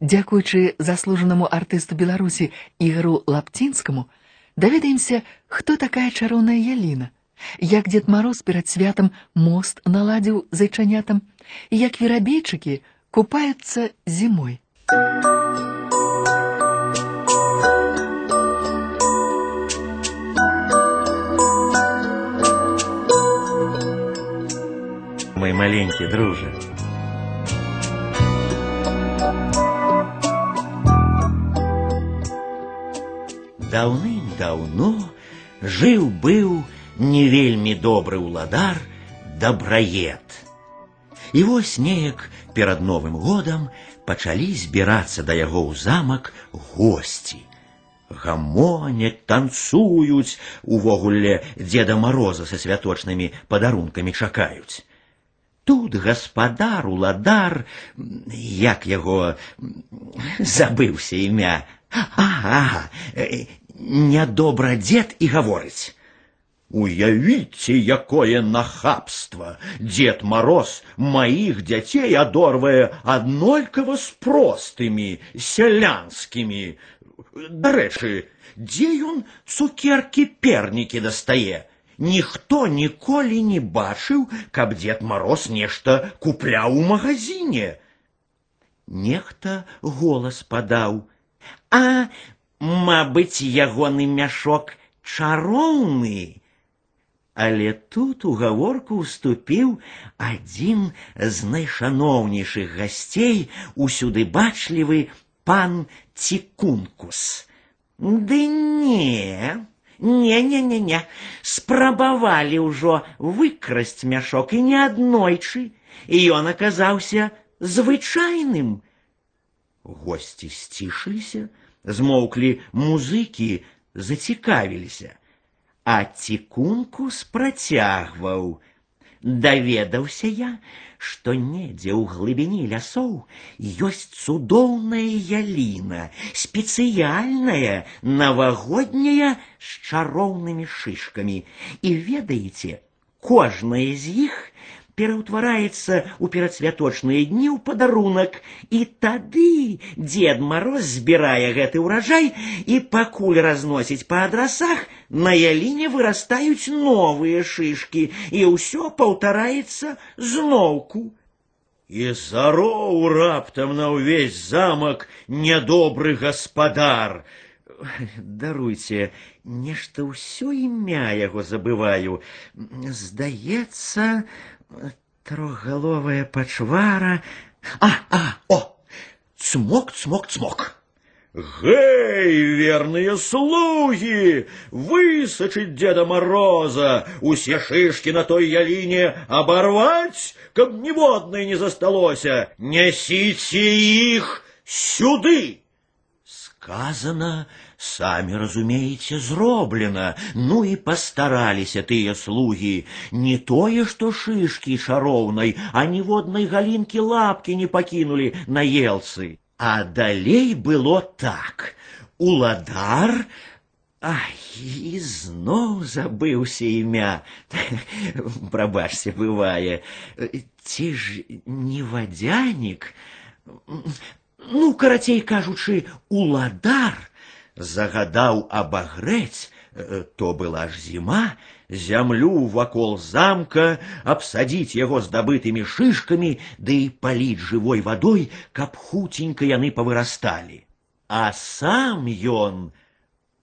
Дзякуючы заслужанаму артысту Беларусі Ігару Лапцінскаму, даведаемся, хто такая чароўная Яліна, як Дед Мароз перад святам мост наладзіў зайчанятам, і як верабейчыкі купаюцца зімой. Мой маленький друже. Даўным-даўно жыў-быў не вельмі добры ўладар дабраед. І вось неяк перад новым годам пачалі збірацца да яго ў замак госці. Гамоняць, танцуюць, увогуле Деда Мороза са святочнымі падарункамі чакаюць. Тут гаспадар, уладар, як яго забыўся імя. Ага, нядобра дзед і гаворыць. Уявіце, якое нахабства! Дед Мороз моих дзяцей адорвае аднолькава з простымі сялянскімі. Дарэчы, дзе ён цукеркі пернікі дастае? Ніхто ніколі не бачыў, каб Дед Мороз нешта купляў у магазине. Нехта голас падаў: « А, мабыць, ягоны мяшок чароўны. Але тут у гаворку ўступіў адзін з найшаноўнейшых гасцей усюды бачлівы пан Цікункус. Ды не, не, не, не, не, спрабавалі ўжо выкрасць мяшок і не аднойчы, і ён аказаўся звычайным. Госці сцішыліся, змоўклі музыкі, зацікавіліся а цікункус працягваў. Даведаўся я, што недзе ў глыбіні лясоў ёсць цудоўная яліна, спецыяльная, навагодняя з чароўнымі шышкамі. І ведаеце, кожная з іх пераўтвараецца ў перадсвяточныя дні ў падарунак, і тады Дед Мароз збірае гэты ўраджай і пакуль разносіць па адрасах, на яліне вырастаюць новыя шышкі, і ўсё паўтараецца зноўку. І зароў раптам на ўвесь замак нядобры гаспадар. Даруйце, нешта ўсё імя яго забываю. Здаецца, трохгаловая пачвара. А, а, о! Цмок, цмок, цмок. Гэй, верные слуги! Высочить Деда Мороза, усе шишки на той ялине оборвать, каб ніводной не засталося. Несите их сюды! Сказано Самі разумееце, зроблена, ну і пастараліся тыя слугі, не тое, што шышкі шароўнай, а ніводнай галінкі лапкі не пакінулі на елцы. А далей было так. Уладар Ай, і зноў забыўся імя. Прабачце, бывае. Ці ж не вадзянік? Ну, карацей кажучы, уладар загадаў абагрэць, э, то была ж зіма, зямлю вакол замка, абсадзіць яго здабытымі шышкамі, ды і паліць жывой вадой, каб хуценька яны павырасталі. А сам ён,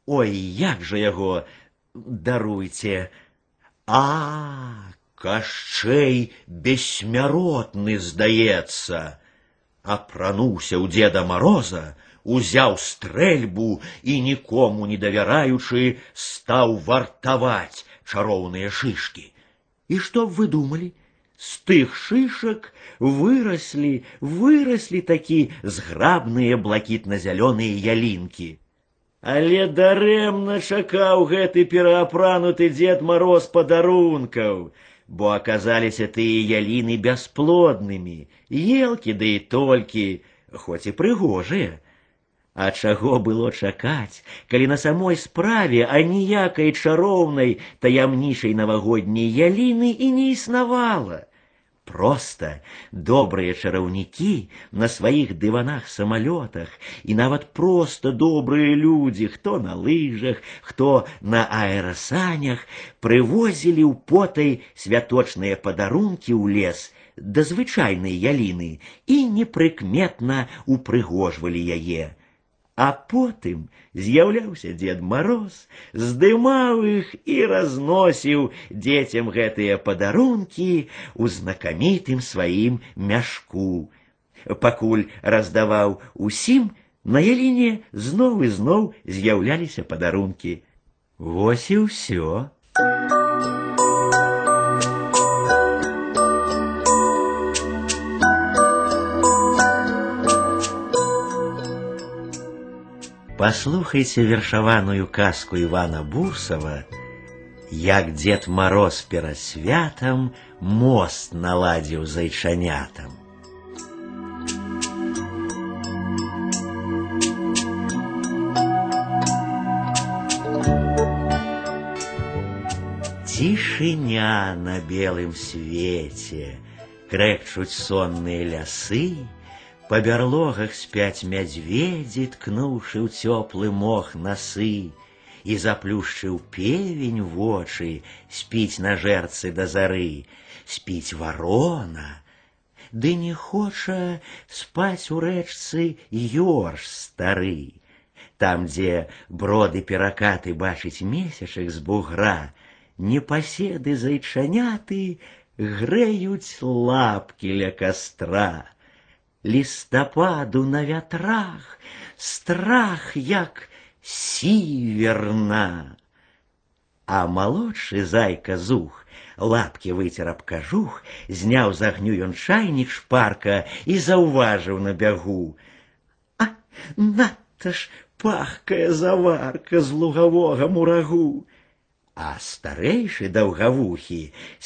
ой, як жа яго, даруйце, а, кашчэй бессмяротны, здаецца, апрануўся ў деда Мороза, узяў стрэльбу і нікому не давяраючы стаў вартаваць чароўныя шышкі. І што б вы думалі? З тых шышак выраслі, выраслі такі зграбныя блакітна-зялёныя ялінкі. Але дарэмна чакаў гэты пераапрануты дзед мароз падарункаў, бо аказаліся тыя яліны бясплоднымі, елкі ды і толькі, хоць і прыгожыя, а чаго было чакаць, калі на самой справе аніякай чароўнай таямнічай навагодняй яліны і не існавала. Проста добрыя чараўнікі на сваіх дыванах-самалётах і нават проста добрыя людзі, хто на лыжах, хто на аэрасанях, прывозілі ў потай святочныя падарункі ў лес да звычайнай яліны і непрыкметна упрыгожвалі яе. А потым з'яўляўся дзед Мароз, здымаў іх і разносіў дзецям гэтыя падарункі ў знакамітым сваім мяшку. Пакуль раздаваў усім, на яліне зноў і зноў з'яўляліся падарункі. Вось і ўсё. Послухайте вершаваную казку Ивана Бурсова, як Дед Мороз перад святам мост наладзіў зайчанятам. Тишиня на белым свете, крекчуть сонные лясы, по берлогах спять мядзведзі, ткнуўшы ў цёплы мох насы, і заплюшчыў певень вочы, спіць на жэрцы да зары, спіць варона, ды не хоча спаць у рэчцы ёрш стары. Там, дзе броды перакаты бачыць месячак з бугра, непаседы зайчаняты грэюць лапкі ля кастра листопаду на вятрах, страх, як сіверна. А молодший зайка зух, лапки выцер аб кажух, зняў з агню ён чайнік шпарка і заўважыў на бягу. А надта ж пахкая заварка з лугавога мурагу. А старэйшы даўгавухі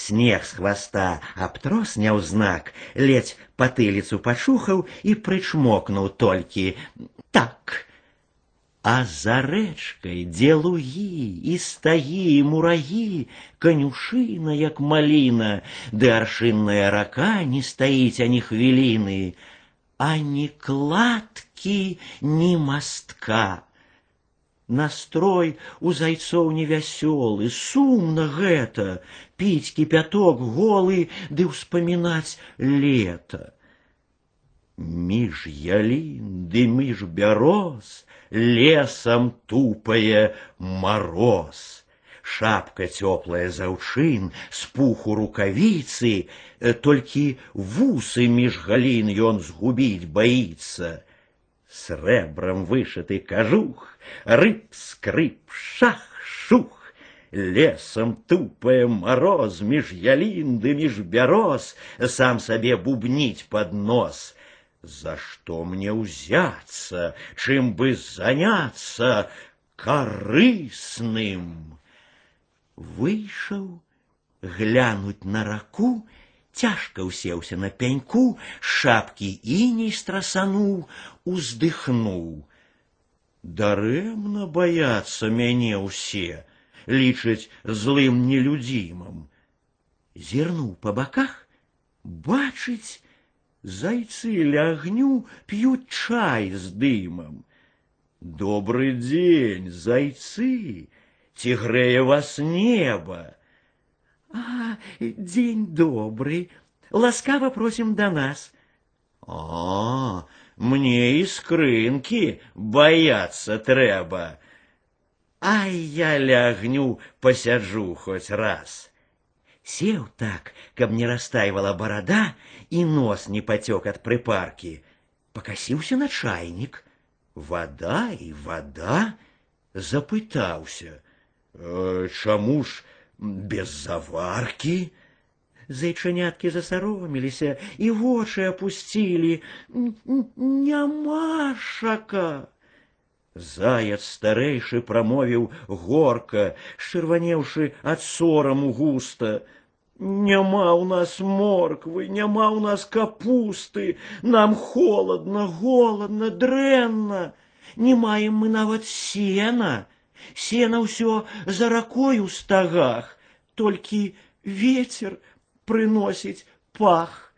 снег з хваста абтрос няўзнак, ледзь патыліцу пачухаў і прычмокнуў толькі так. А за рэчкай, дзе лугі і стагі і мурагі, канюшына, як маліна, ды аршынная рака не стаіць ані хвіліны, ані кладкі, ні мастка настрой у зайцоў невясёлы, сумна гэта, піць кіпяток голы ды ўспамінаць лета. Між ялін ды між бяроз лесам тупае мороз. Шапка цёплая заўчын, з пуху рукавіцы, толькі вусы між галін ён згубіць баіцца. Срэбрам вышыты кажух, рыб скрып, шах, шух, Лесом тупая мороз, меж ялін ды між бяроз, сам сабе бубніць под нос. За что мне узяться, чем бы заняться корыстным? Вышел глянуть на раку, тяжко усеўся на пяньку, шапки іней страсануў, уздыхнуў. Дарэмна баяцца мяне ўсе, лічаць злым нелюдзімым. Зірнуў па баках, бачыць, зайцы ля агню п'юць чай з дымам. Добрый дзень, зайцы, ці грэе вас неба. А, дзень добрый, ласкава просім да нас. А, мне і скрынкі баяцца трэба. Ай я лягню пасяджу хоць раз. Сеў так, каб не растайвала барада і нос не пацёк ад прыпаркі. Пакасіўся на чайнік. Вада і вада запытаўся: «Э, чаму ж без заваркі? Зайчаняткі засароміліся і вочы апусцілі. Нямашака. Заяц старэйшы прамовіў горка, шчырванеўшы ад сораму густа. Няма ў нас морквы, няма ў нас капусты, нам холодна, голодна, дрэнна. Не маем мы нават сена. Сена ўсё за ракой у стагах, толькі ветер прыносіць пах.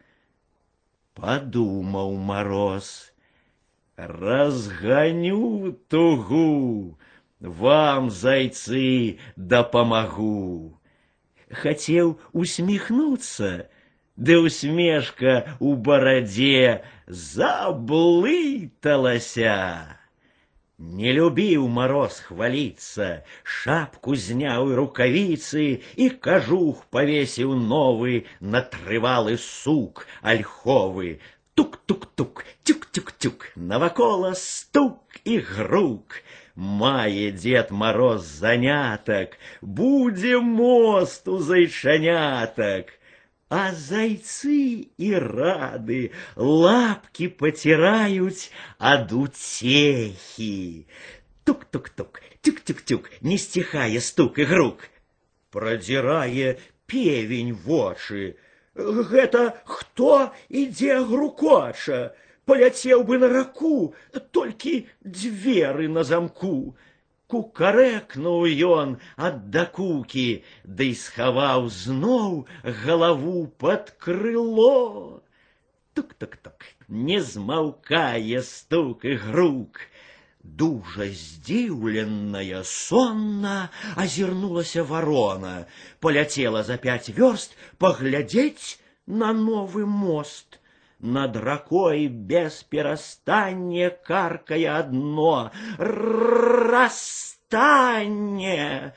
Подумал мороз, разгоню тугу, вам, зайцы, дапамагу. Хотел усмехнуться, да усмешка у бороде заблыталася. Не любіў мороз хвалиться, шапку зняў і рукавіцы і кажух павесіў новы на трывалы сук альховы. Тук-тук-тук, тюк-тюк-тюк, навакола стук і грук. Мае дед мороз занятак, будзе мост у зайчанятак. А зайцы і рады лапки потирают ад уцехі. Тук-тук-тук, тюк-тюк-тюк, не стихая стук і грук. Продзірае певень вочы. Гэта хто ідзе грукоча? Поляцеў бы на раку, толькі дзверы на замку кукарэкнуў ён ад дакукі, ды да схаваў зноў галаву под крыло. Тук-тук-тук, не змаўкае стук і грук. Дужа здзіўленая сонна азірнулася варона, поляцела за пять верст паглядзець на новы мост над ракой без перастання каркая одно расстане.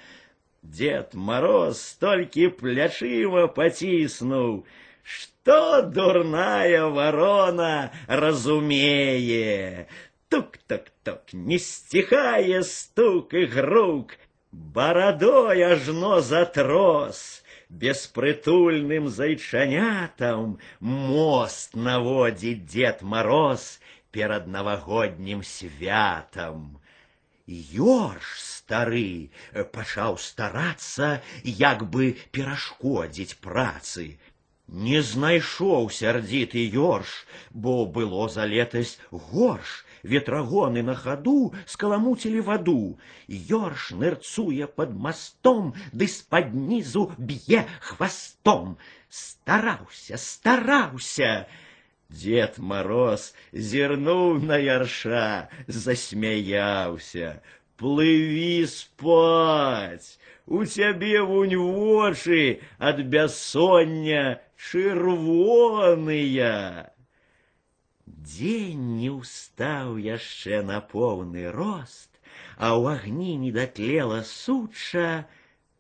Дед Мороз столькі плячыма паціснуў, что дурная ворона разумее. Тук-тук-тук, не стихая стук и грук, бородой ажно затрос — беспрытульным зайчанятам мост наводзіць Дед Мороз перад навагоднім святам. Ёрш стары пачаў старацца, як бы перашкодзіць працы. Не знайшоў сярдзіты ёрш, бо было за летась горш, ветрагоны на ходу скаламуцілі ваду. Ёрш нырцуе под мостом, ды з-пад нізу б'е хвастом. Стараўся, стараўся. Дед Мороз зірнуў на ярша, засмяяўся. Плыві спаць, у цябе вунь вочы ад бяссоння чырвоныя. Дзень не ўстаў яшчэ на поўны рост, а ў агні не датлела суча,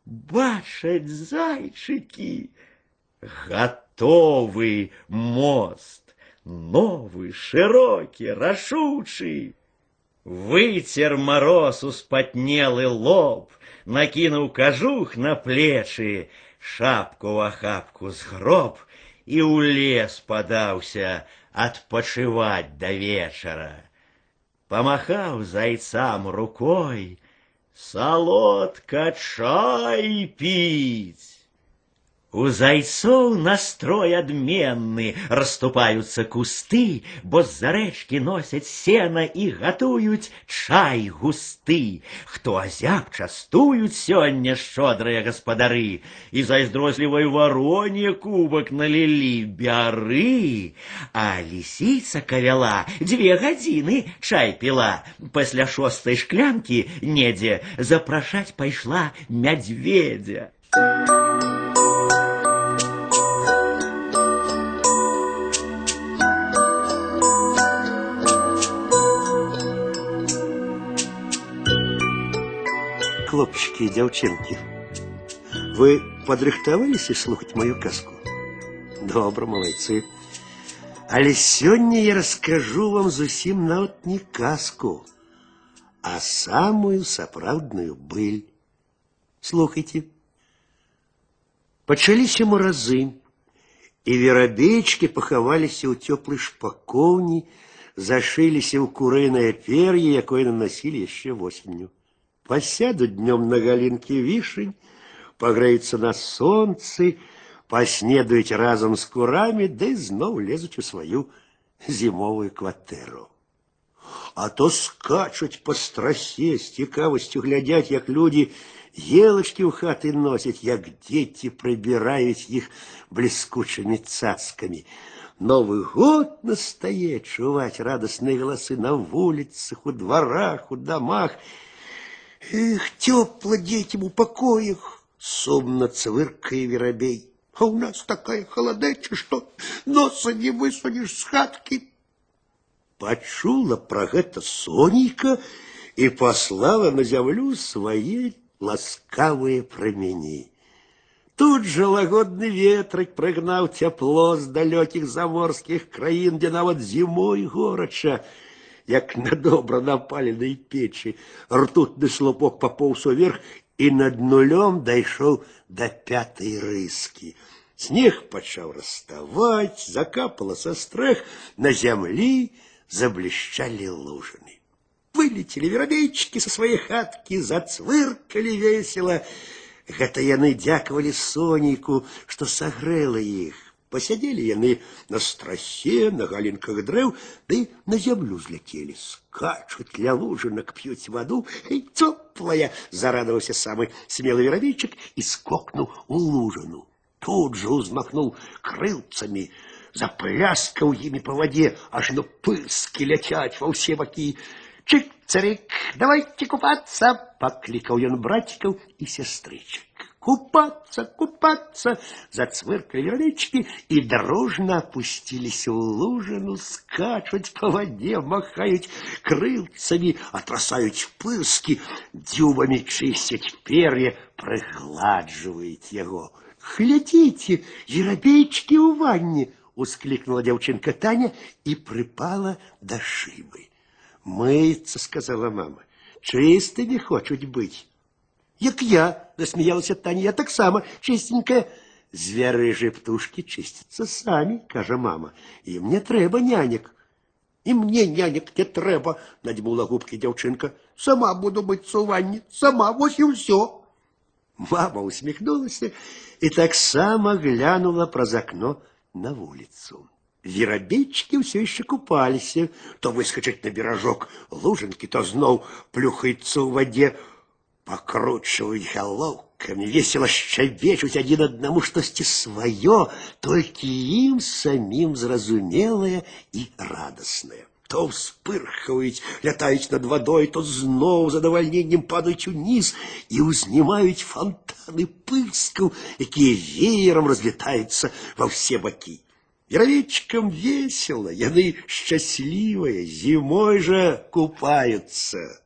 бачаць зайчыкі, гатовы мост, новы, шырокі, рашучы. Выцер мороз успатнелы лоб, накінуў кажух на плечы, шапку в охапку згроб і ў лес падаўся, отпочивать до вечера. Помахав зайцам рукой, солодко чай пить. У зайцоў настрой адменны, расступаюцца кусты, бо з-за рэчкі носяць сена і гатуюць чай густы. Хто азяб частуюць сёння шчодрыя гаспадары, і зайздрозлівай вароне кубак налілі бяры. А лісіца кавяла дзве гадзіны чай піла. Пасля шостай шклянкі недзе запрашаць пайшла мядзведзя. хлопчики и девчонки, вы подрыхтоваліся слухаць мою казку? Добра, малайцы. Але сёння я расскажу вам зусім нават не казку, а самую сапраўдную быль. Слухайте. Пачаліся маразы, і верабейчкі пахаваліся ў цёплай шпакоўні, зашыліся ў курынае пер'е, якое наносілі яшчэ восенню посядут днем на галинке вишень, погреются на солнце, поснедують разом з курами, да й знов лезуть у свою зимовую кватэру. А то скачуть по страсе, з цікавасцю глядять, як люди елочки ў хаты носяць, як дзеці прыбіраюць іх бліскучымі цацкамі. Новый год настает, чувать радостные голосы на улицах, у дворах, у домах. Эх, тепло детям у покоях, сумно цвыркая воробей. А у нас такая холодеча, что носа не высунешь с хатки. Почула про гэта Сонейка и послала на землю свои ласкавые промени. Тут же лагодный ветрык прыгнаў цяпло з далёкіх заморскіх краін, дзе нават зімой горача, як на добра напаленай печи. Ртутны слупок папоўз уверх і над нулём дайшоў да пятай рыскі. Снег пачаў раставаць, закапала са стрэх, на зямлі заблішчалі лужыны. Вылетели верабейчики со своей хатки, зацвыркали весело. Гэта яны дзякавалі сонейку, што сагрэла іх. Пасядзелі яны на страсе, на галінках дрэў, ды на зямлю зляцелі, скачуць ля лужынак, п'юць ваду, і цёплая, зарадаваўся самы смелы веравейчык і скокнуў у лужыну. Тут жа ўзмахнуў крылцамі, запляскаў імі па вадзе, аж на пыскі ляцяць ва ўсе бакі. Чик, царик, давайте купаться, покликал он братиков и сестричек. Купаться, купаться, зацвыркали речки и дружно опустились в лужину, скачут по воде, махают крылцами, отрасают пыски, дюбами чистят перья, пригладживают его. Глядите, еробейчики у ванне, ускликнула девчонка Таня и припала до шибы. Мыться, сказала мама. Чистыми хочуть быть. Як я, засмеялась Таня, я так само чистенькая. Звярыжы птушки чистятся сами, кажа мама. И мне трэба нянек. И мне нянек не трэба, надьмула губки девчонка. Сама буду мыться у ванне, сама, вось и все. Мама и так само глянула праз окно на улицу. Верабейчики все еще купались, то выскочить на бережок лужинки, то зноў плюхается в воде, покручивают головками, весело щебечуть один одному штосьці свое, только им самим зразумелое и радостное. То вспырхивают, летают над водой, то зноў задовольнением падают вниз и узнімаюць фонтаны пыскаў, якія веером разлетаются во все боки. Яровечкам весело, яны счастливые, зимой же купаются.